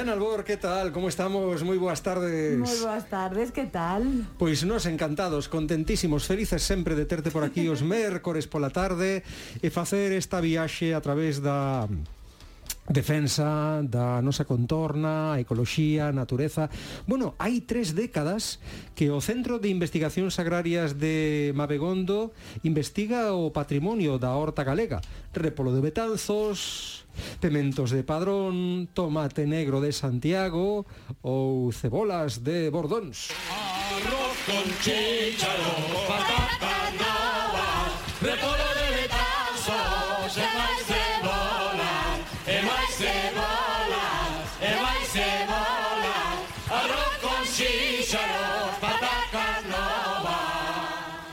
Xana Albor, que tal? Como estamos? Moi boas tardes. Moi boas tardes, que tal? Pois nos encantados, contentísimos, felices sempre de terte por aquí os mércores pola tarde e facer esta viaxe a través da defensa da nosa contorna, a ecoloxía, a natureza. Bueno, hai tres décadas que o Centro de Investigacións Agrarias de Mabegondo investiga o patrimonio da horta galega, repolo de Betanzos, Pementos de Padrón, tomate negro de Santiago ou cebolas de Bordóns. Arroz con chicharrón, patata se bola, e vai se bolas, arroz con xíxaro, pataca nova.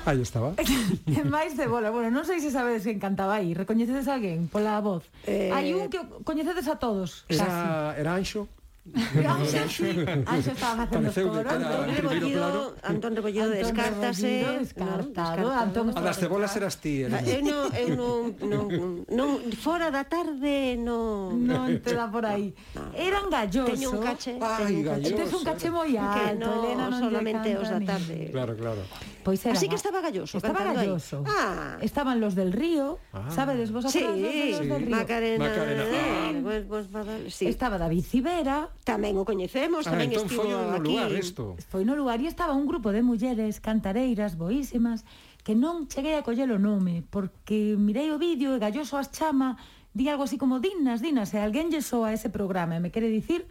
Aí estaba. e máis de bola. Bueno, non sei se sabedes quen cantaba aí. Recoñecedes a alguén pola voz. Eh... Hai un que coñecedes a todos. Era, casi. era Anxo. Anxo estaba facendo coro Antón Rebollido Antón Rebollido descártase descartado. Antón A das cebolas eras ti ¿eh? eh, Eu non, eu eh, non, non, non Fora da tarde non Non te dá por aí ah. Eran galloso. Teño un caché Ai, galloso Tes un caché moi alto Que non solamente os da tarde. Claro, claro. Pois era. Ah, así que estaba galloso. Estaba galloso. Ah. Estaban los del río, ah. sabedes vos sí, los de sí. del río. Macarena. Macarena. Eh, Pues, vos, sí. Estaba David Civera. Tamén o coñecemos, ah, tamén entón estivo foi no aquí. lugar isto. Foi no lugar e estaba un grupo de mulleres cantareiras boísimas que non cheguei a coller o nome, porque mirei o vídeo e Galloso as chama, di algo así como dignas, dinas, e alguén lle soa ese programa e me quere dicir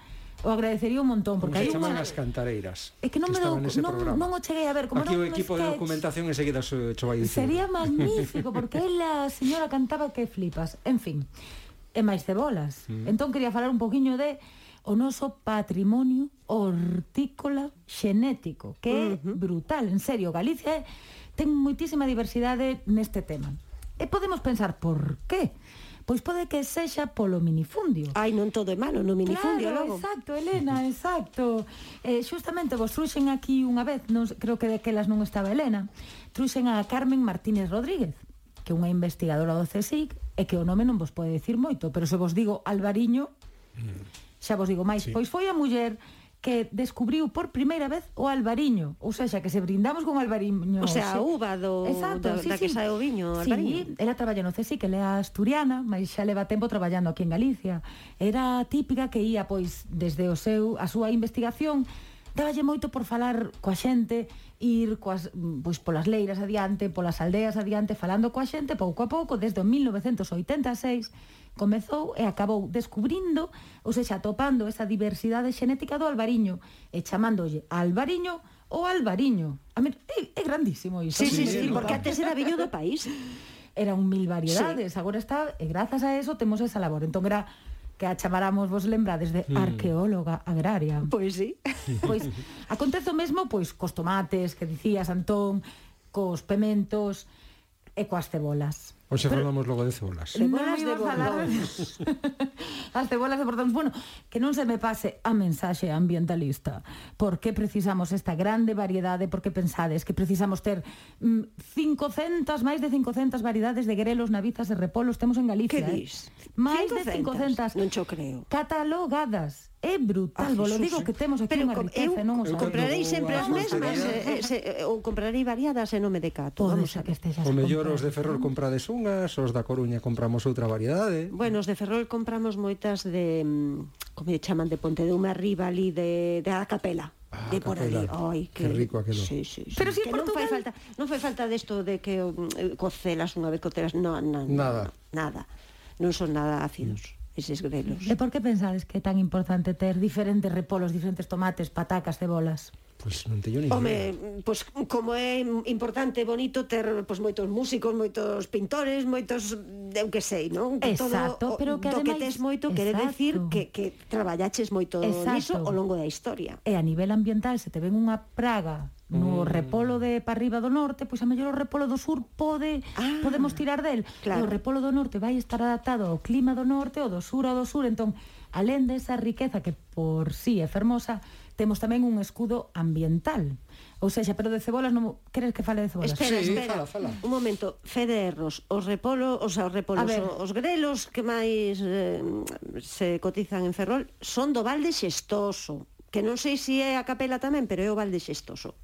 o agradecería un montón porque hai unha as cantareiras. É que non que me do, non, non o cheguei a ver como Aquí o equipo sketch, de documentación enseguida se cho vai dicir. Sería magnífico porque ela señora cantaba que flipas. En fin. E máis cebolas. Mm. Entón quería falar un poquiño de o noso patrimonio hortícola xenético, que é uh -huh. brutal, en serio, Galicia ten moitísima diversidade neste tema. E podemos pensar por qué? pois pode que sexa polo minifundio. Ai, non todo é malo no minifundio claro, logo. exacto, Elena, exacto. Eh, xustamente vos truxen aquí unha vez, non, creo que daquelas non estaba Elena, truxen a Carmen Martínez Rodríguez, que é unha investigadora do CSIC, e que o nome non vos pode decir moito, pero se vos digo Alvariño, mm. xa vos digo máis, sí. pois foi a muller que descubriu por primeira vez o albariño. Ou seja, que se brindamos con albariño. O sea, a uva do, Exacto, do sí, da sí. que sae o viño, sí, albariño. Ela traballa no CSI, que é asturiana, mas xa leva tempo traballando aquí en Galicia. Era típica que ía, pois, desde o seu, a súa investigación, daballe moito por falar coa xente, ir coas, mm, pois polas leiras adiante, polas aldeas adiante, falando coa xente pouco a pouco desde o 1986 comezou e acabou descubrindo, ou seja, atopando esa diversidade xenética do albariño e chamándolle albariño ou albariño. A mí, é, é grandísimo iso. Sí, sí, sí, sí porque antes era viño do país. Era un mil variedades, sí. agora está, e grazas a eso temos esa labor. Entón era que a chamaramos vos lembrades de hmm. arqueóloga agraria. Pois sí. Pois acontece o mesmo pois cos tomates que dicías Antón, cos pementos e coas cebolas. Oxe falamos logo de cebolas. De de bordóns. As cebolas de bordóns. Bueno, que non se me pase a mensaxe ambientalista. Por que precisamos esta grande variedade? Por que pensades que precisamos ter mm, 500, máis de 500 variedades de grelos, navizas e repolos temos en Galicia. Que dis? Eh? Máis de 500. Non cho creo. Catalogadas. É brutal, ah, lo digo que temos aquí Pero unha riqueza, eu, non os comprarei sempre as mesmas, eh, eh, eh, ou comprarei variadas e non me decato. Pode vamos a que estejas. O mellor os de Ferrol comprades un unhas, os da Coruña compramos outra variedade. Bueno, os de Ferrol compramos moitas de mm, como lle chaman de Ponte de Uma arriba ali de de a Capela. Ah, de por capela. ali, oi, que, que rico aquilo. Sí, sí, sí. Pero si que Portugal... non fai falta, non fai falta desto de que mm, eh, cocelas unha vez cocelas, no, no, nada, no, nada. Non son nada ácidos. Mm eses grelos. E por que pensades que é tan importante ter diferentes repolos, diferentes tomates, patacas, cebolas? Pois non teño nin Home, pois como é importante e bonito ter pois moitos músicos, moitos pintores, moitos mm, eu que sei, non? Exacto, pero que ademais, que tes moito exacto. quere decir que que traballaches moito exacto. niso ao longo da historia. E a nivel ambiental se te ven unha praga no mm. repolo de para arriba do norte, pois a mellor o repolo do sur pode ah, podemos tirar del. Claro. E o repolo do norte vai estar adaptado ao clima do norte, ou do sur, ao do sur, entón, alén desa riqueza que por si sí é fermosa, temos tamén un escudo ambiental. Ou seja, pero de cebolas non queres que fale de cebolas? Espera, sí, espera. Fala, fala. Un momento, Fede Erros, os repolo, os, os repolos, ver. os grelos que máis eh, se cotizan en Ferrol son do Valde Xestoso, que non sei se si é a capela tamén, pero é o Valde Xestoso.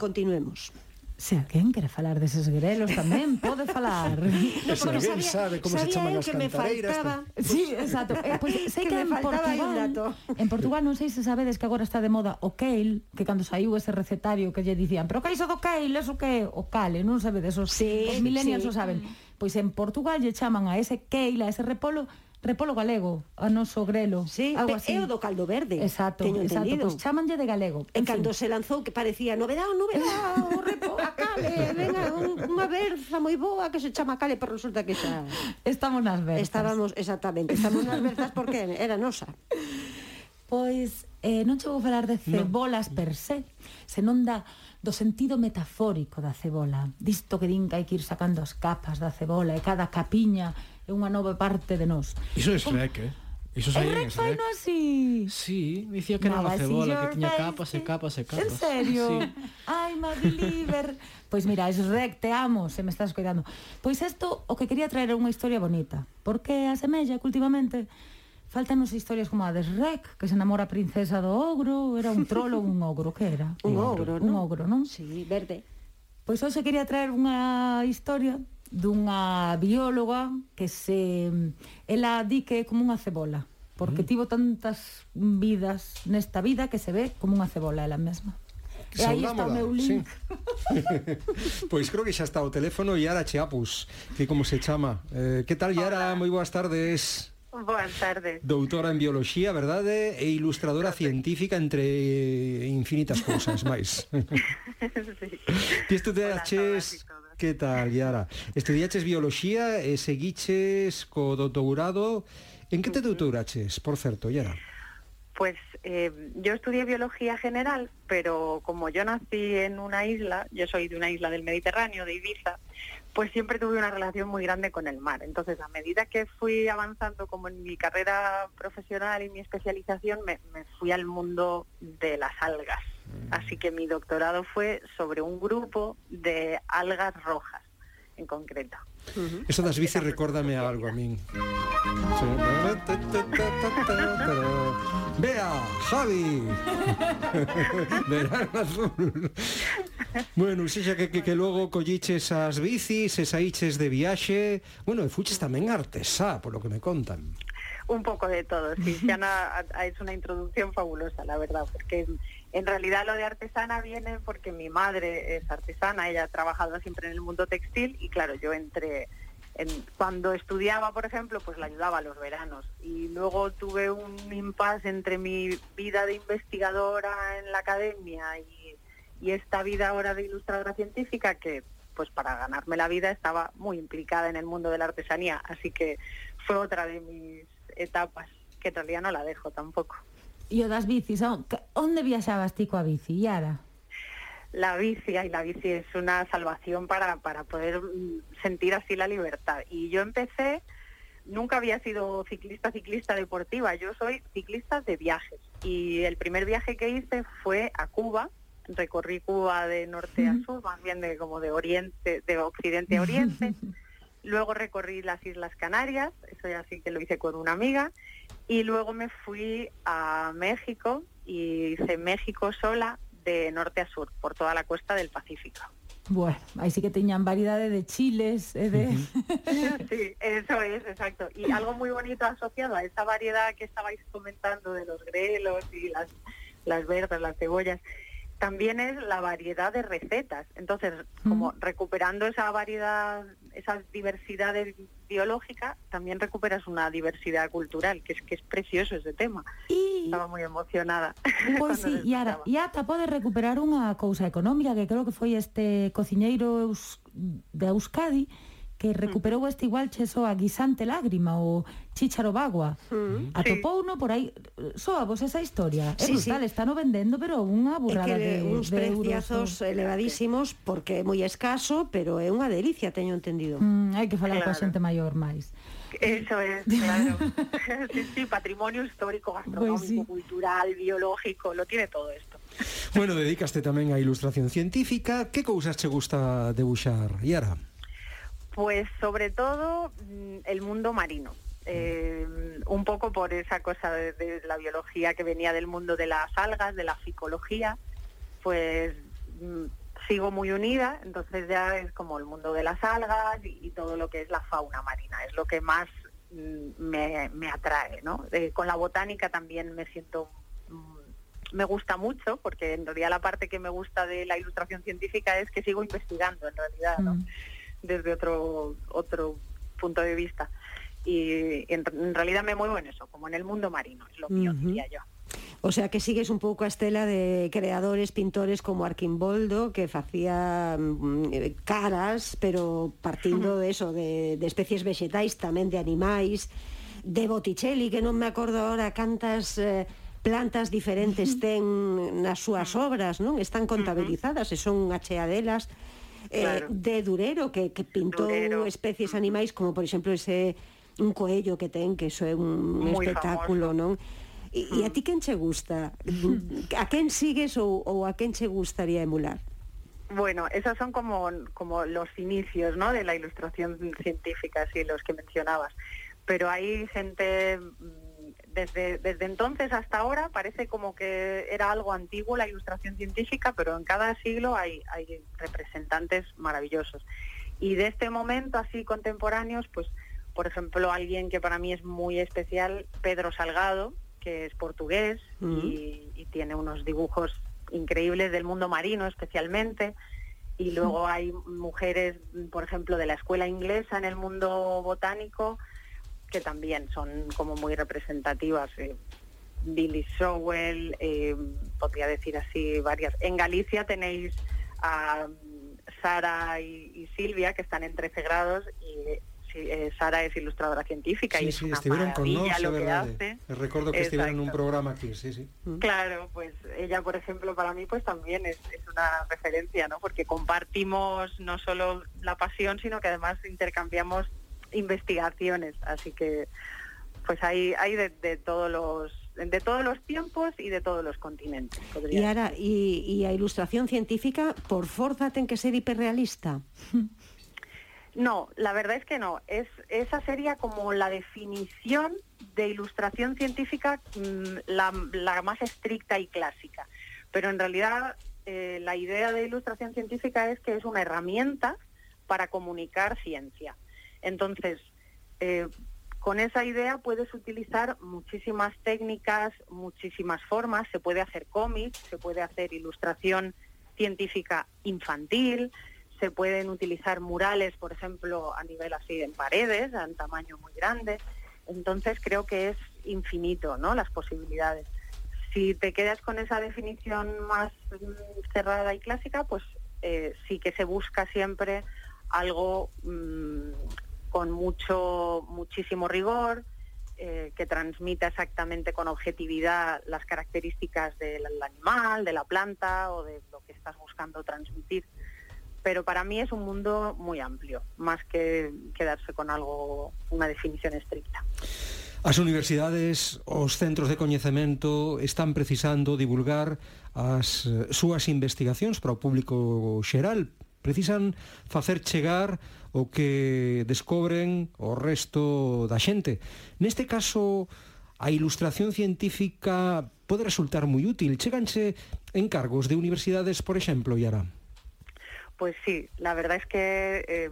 Continuemos. Se alguén quere falar deses grelos tamén pode falar. no, se alguén sabía, sabe como sabía se chaman as que cantareiras. Faltaba... Pues... Sí, exacto. Eh, pois pues, sei que, que en Portugal, dato. en Portugal non sei se sabedes que agora está de moda o kale, que cando saiu ese recetario que lle dicían, pero que iso do kale, eso que o cale, non sabedes, os, sí, os millennials sí. o saben. Pois en Portugal lle chaman a ese kale, a ese repolo, repolo galego, a noso grelo. Sí, algo así. é o do caldo verde. Exacto, teño exacto, entendido. pois pues, chamanlle de galego. En, en cando se lanzou que parecía novedad, novedad, o repo, a cale, venga, un, unha berza moi boa que se chama cale, pero resulta que xa... Estamos nas berzas. Estábamos, exactamente, estamos nas berzas porque era nosa. Pois, eh, non che vou falar de cebolas no. per se, senón da do sentido metafórico da cebola, disto que din que hai que ir sacando as capas da cebola e cada capiña é unha nova parte de nós. Iso é Shrek, eh? Iso é Shrek, Shrek. no así. Sí, dicía que era unha cebola que tiña capas e capas e capas. En serio? Sí. Ai, my believer. Pois mira, es rec, te amo, se me estás cuidando. Pois isto, o que quería traer é unha historia bonita, porque asemella que últimamente Faltanos historias como a de Shrek, que se enamora a princesa do ogro, era un trolo ou un ogro, que era? un, un ogro, non? Un ogro, non? Sí, verde. Pois hoxe quería traer unha historia dunha bióloga que se ela di que é como unha cebola, porque mm. tivo tantas vidas nesta vida que se ve como unha cebola ela mesma. E aí está o meu link. Sí. pois creo que xa está o teléfono Yara Chiapus, que como se chama. Eh, que tal Yara? Moi boas tardes. Boas tardes. Doutora en bioloxía, verdade? E ilustradora científica entre infinitas cousas máis. sí. Ti estudiaches... Que tal, Yara? Estudiaches bioloxía e seguiches co doutorado... En que te doutoraches, por certo, Yara? Pues eh, yo estudié biología general, pero como yo nací en una isla, yo soy de una isla del Mediterráneo, de Ibiza, pues siempre tuve una relación muy grande con el mar. Entonces, a medida que fui avanzando como en mi carrera profesional y mi especialización, me, me fui al mundo de las algas. Así que mi doctorado fue sobre un grupo de algas rojas, en concreto. -huh. Eso das bicis recórdame algo a min. Vea, Javi. Verán azul. Bueno, xa que, que, que logo colliches as bicis, e saiches de viaxe, bueno, e fuches tamén artesá, polo que me contan. Un pouco de todo, sí, Xana, na, unha una introducción fabulosa, la verdad, porque en realidad lo de artesana viene porque mi madre es artesana, ella ha trabajado siempre en el mundo textil y claro, yo entré, en, cuando estudiaba, por ejemplo, pues la ayudaba a los veranos y luego tuve un impasse entre mi vida de investigadora en la academia y, y esta vida ahora de ilustradora científica que pues para ganarme la vida estaba muy implicada en el mundo de la artesanía, así que fue otra de mis etapas, que en realidad no la dejo tampoco. E o das bicis, onde viaxabas ti coa bici, Yara? La bici, y la bici es una salvación para, para poder mm, sentir así la libertad. Y yo empecé, nunca había sido ciclista, ciclista deportiva, yo soy ciclista de viajes. Y el primer viaje que hice fue a Cuba, recorrí Cuba de norte a sur, más bien de como de oriente, de occidente a oriente. Luego recorrí las Islas Canarias, eso ya sí que lo hice con una amiga. Y luego me fui a México y hice México sola de norte a sur, por toda la costa del Pacífico. Bueno, aí sí que teñan variedade de chiles e de... Sí, eso es, exacto. Y algo muy bonito asociado a esa variedad que estabais comentando de los grelos y las, las verdes, las cebollas, también es la variedad de recetas. Entonces, como recuperando esa variedad, esa diversidad de- biológica, también recuperas una diversidad cultural, que es que es precioso ese tema. Estaba muy emocionada. Pois cuando sí, e ara, e ata pode recuperar unha cousa económica que creo que foi este cociñeiro de Euskadi que recuperou este igual che soa guisante lágrima ou chícharo bagua. Mm, Atopouno sí. por aí, soa vos esa historia. É sí, brutal, sí. no vendendo, pero unha burrada que, de uns de preciazos euros. elevadísimos porque é moi escaso, pero é unha delicia, teño entendido. Mm, hai que falar claro. coa xente maior máis. Eso es, claro. sí, sí, patrimonio histórico, pois gastronómico, pues sí. cultural, biológico, lo tiene todo esto. Bueno, dedicaste tamén á ilustración científica. Que cousas che gusta debuxar, Iara? Pues sobre todo mm, el mundo marino. Eh, un poco por esa cosa de, la biología que venía del mundo de las algas, de la ficología, pues mm, sigo muy unida, entonces ya es como el mundo de las algas y, todo lo que es la fauna marina, es lo que más mm, me, me atrae, ¿no? Eh, con la botánica también me siento me gusta mucho, porque en realidad la parte que me gusta de la ilustración científica es que sigo investigando en realidad. desde otro, otro punto de vista. Y, en, en, realidad me muevo en eso, como en el mundo marino, es lo mío, uh -huh. diría yo. O sea que sigues un pouco a estela de creadores, pintores como Arquimboldo, que facía mm, eh, caras, pero partindo de eso, de, de especies vexetais, tamén de animais, de Botticelli, que non me acordo ahora cantas eh, plantas diferentes ten nas súas obras, non? Están contabilizadas e son acheadelas. delas Eh, claro. eh, de Durero, que, que pintou Durero. especies animais como, por exemplo, ese un coello que ten, que iso é un Muy espectáculo, famoso. non? E, mm. e a ti quen che gusta? A quen sigues ou, ou a quen che gustaría emular? Bueno, esos son como, como los inicios ¿no? de la ilustración científica, así los que mencionabas. Pero hay gente desde, desde entonces hasta ahora, parece como que era algo antiguo la ilustración científica, pero en cada siglo hay, hay representantes maravillosos. Y de este momento así contemporáneos, pues, por ejemplo, alguien que para mí es muy especial, Pedro Salgado, que es portugués y, y tiene unos dibujos increíbles del mundo marino especialmente. Y luego hay mujeres, por ejemplo, de la escuela inglesa en el mundo botánico, que también son como muy representativas. eh, Billy Sowell, eh, podría decir así varias. En Galicia tenéis a mm, Sara y, y Silvia, que están en 13 grados, y sí, eh, Sara es ilustradora científica y es sí, una estiveron con lo que hace. Recordo que estiveron nun Exacto. programa aquí, sí, sí. Claro, pues ella, por ejemplo, para mí pues también es, es una referencia, ¿no? Porque compartimos no solo la pasión, sino que además intercambiamos investigaciones, así que pues hay hay de, de todos los de todos los tiempos y de todos los continentes. ara, e, e a ilustración científica, por forza ten que ser hiperrealista? No, la verdad es que no. Es, esa sería como la definición de ilustración científica mm, la, la más estricta y clásica. Pero en realidad eh, la idea de ilustración científica es que es una herramienta para comunicar ciencia. Entonces, eh, con esa idea puedes utilizar muchísimas técnicas, muchísimas formas. Se puede hacer cómics, se puede hacer ilustración científica infantil, se pueden utilizar murales, por ejemplo, a nivel así en paredes, en tamaño muy grande. Entonces creo que es infinito, ¿no? Las posibilidades. Si te quedas con esa definición más mm, cerrada y clásica, pues eh, sí que se busca siempre algo mm, con mucho, muchísimo rigor, eh, que transmita exactamente con objetividad las características del animal, de la planta o de lo que estás buscando transmitir. Pero para mí es un mundo muy amplio, más que quedarse con algo, una definición estricta. As universidades, os centros de coñecemento están precisando divulgar as eh, súas investigacións para o público xeral. Precisan facer chegar o que descobren o resto da xente. Neste caso, a ilustración científica pode resultar moi útil. Cheganse encargos de universidades, por exemplo, Yara. Pues sí, la verdad es que eh,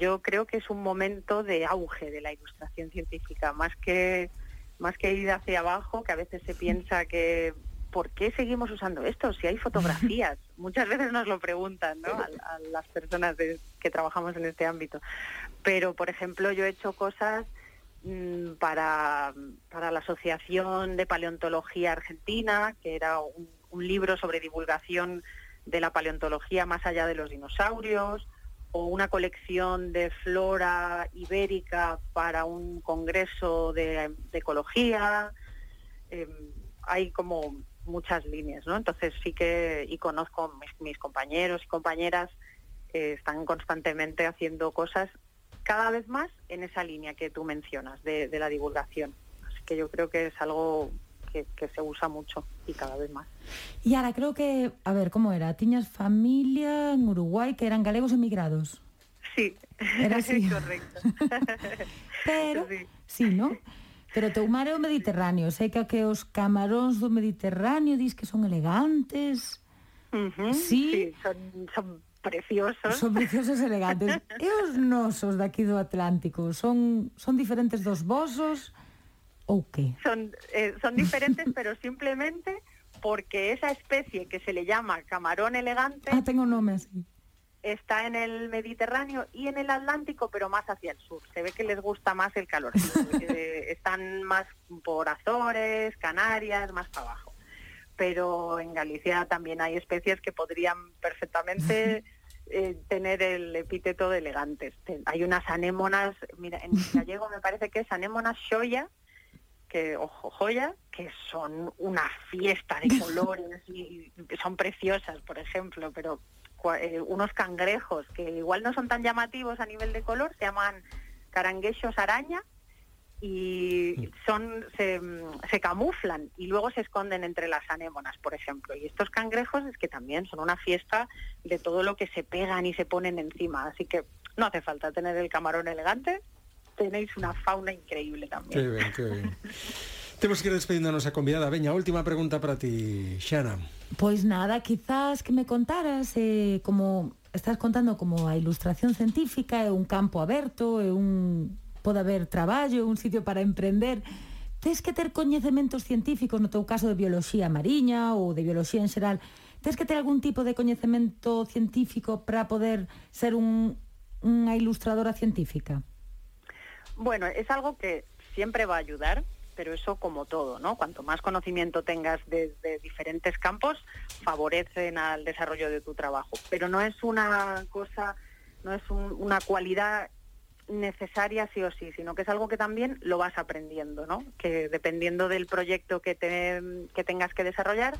yo creo que es un momento de auge de la ilustración científica, más que más que ir hacia abajo, que a veces se piensa que ¿por qué seguimos usando esto? Si hay fotografías. Muchas veces nos lo preguntan, ¿no? A, a las personas de- que trabajamos en este ámbito. Pero, por ejemplo, yo he hecho cosas mm, para, para la Asociación de Paleontología Argentina, que era un, un libro sobre divulgación de la paleontología más allá de los dinosaurios, o una colección de flora ibérica para un congreso de, de ecología. Eh, hay como muchas líneas, ¿no? Entonces sí que, y conozco mis, mis compañeros y compañeras, eh, están constantemente haciendo cosas cada vez más en esa línea que tú mencionas de, de la divulgación. Así que yo creo que es algo que, que, se usa mucho y cada vez más. Y ahora creo que, a ver, ¿cómo era? ¿Tiñas familia en Uruguay que eran galegos emigrados? Sí, era así. correcto. Pero, sí. sí, ¿no? Pero teu mar é o Mediterráneo. Sei que, que os camaróns do Mediterráneo dis que son elegantes. Uh -huh, sí. sí, son, son preciosos. Son preciosos e elegantes. e os nosos daqui do Atlántico son, son diferentes dos vosos ou que? Son, eh, son diferentes, pero simplemente porque esa especie que se le llama camarón elegante... Ah, tengo nome así está en el Mediterráneo y en el Atlántico, pero más hacia el sur. Se ve que les gusta más el calor. Están más por Azores, Canarias, más para abajo. Pero en Galicia también hay especies que podrían perfectamente eh, tener el epíteto de elegantes. Hay unas anémonas, mira, en gallego me parece que es anémonas shoya, que, ojo, joya, que son una fiesta de colores y son preciosas, por ejemplo, pero eh, unos cangrejos que igual no son tan llamativos a nivel de color, se llaman caranguejos araña y son se, se, camuflan y luego se esconden entre las anémonas, por ejemplo. Y estos cangrejos es que también son una fiesta de todo lo que se pegan y se ponen encima. Así que no hace falta tener el camarón elegante, tenéis una fauna increíble también. Qué bien, qué bien. Temos que ir despedindo a nosa convidada. Veña, última pregunta para ti, Xana. Pois nada, quizás que me contaras eh, como estás contando como a ilustración científica é un campo aberto, é un pode haber traballo, un sitio para emprender. Tes que ter coñecementos científicos, no teu caso de bioloxía mariña ou de bioloxía en xeral, tes que ter algún tipo de coñecemento científico para poder ser un, unha ilustradora científica? Bueno, es algo que siempre va a ayudar, pero eso como todo, ¿no? Cuanto más conocimiento tengas desde de diferentes campos, favorecen al desarrollo de tu trabajo. Pero no es una cosa, no es un, una cualidad necesaria sí o sí, sino que es algo que también lo vas aprendiendo, ¿no? Que dependiendo del proyecto que, te, que tengas que desarrollar,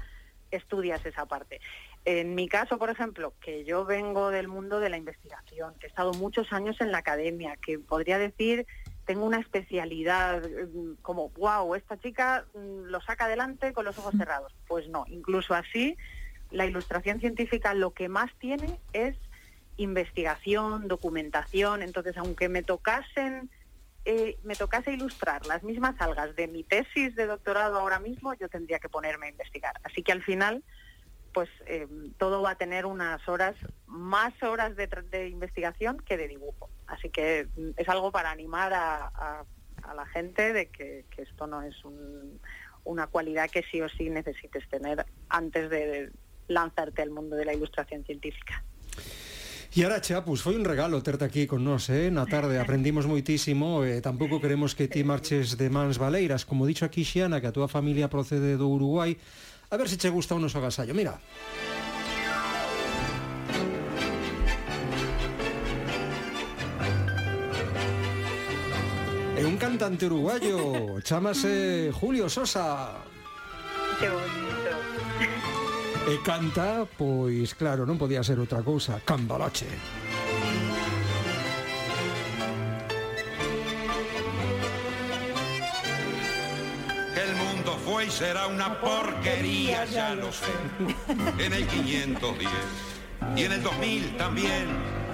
estudias esa parte. En mi caso, por ejemplo, que yo vengo del mundo de la investigación, que he estado muchos años en la academia, que podría decir tengo una especialidad como, wow, esta chica lo saca adelante con los ojos cerrados. Pues no, incluso así, la ilustración científica lo que más tiene es investigación, documentación. Entonces, aunque me tocasen, eh, me tocase ilustrar las mismas algas de mi tesis de doctorado ahora mismo, yo tendría que ponerme a investigar. Así que al final, pues eh, todo va a tener unas horas, más horas de, de investigación que de dibujo. Así que mm, es algo para animar a, a, a la gente de que, que esto no es un, una cualidad que sí o sí necesites tener antes de lanzarte al mundo de la ilustración científica. E ahora, Chea, pois foi un regalo terte aquí con nós, eh? na tarde, aprendimos moitísimo, eh, tampouco queremos que ti marches de mans valeiras, como dicho aquí, Xiana, que a túa familia procede do Uruguai, a ver se che gusta o noso agasallo. Mira. Un cantante uruguayo, chamase Julio Sosa. Que bonito. E canta, pois claro, non podía ser outra cousa, Cambalache. El mundo fue y será una porquería, ya lo sé. En el 510 y en el 2000 también,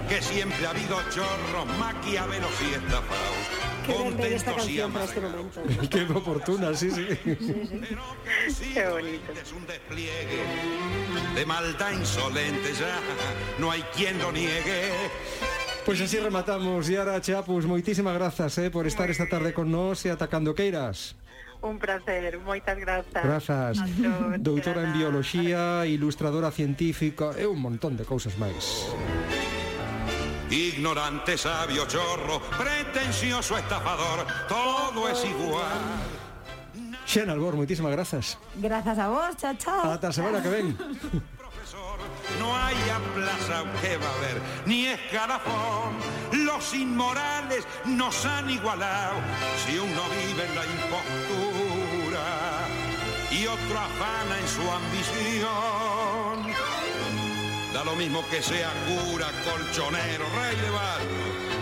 que siempre ha habido chorros, maquiavelos y estafados. Esta canción para este momento. Qué oportuna, sí, sí. Qué bonito. Es un despliegue de maldad insolente ya, no hay quien lo niegue. Pues así rematamos e ara Chapus, moitísimas grazas eh, por estar esta tarde con nós e atacando queiras. Un placer, moitas grazas. Grazas. Doutora en nada. bioloxía, ilustradora científica e un montón de cousas máis. Ignorante, sabio, chorro, pretencioso, estafador, todo es igual. Xena Albor, moitísimas grazas. Grazas a vos, chao, chao. Ata a semana que ven. Profesor, no no hay plaza que va a haber, ni escalafón. Los inmorales nos han igualado si uno vive en la impostura y otro afana en su ambición. Da lo mismo que sea cura, colchonero, rey de barco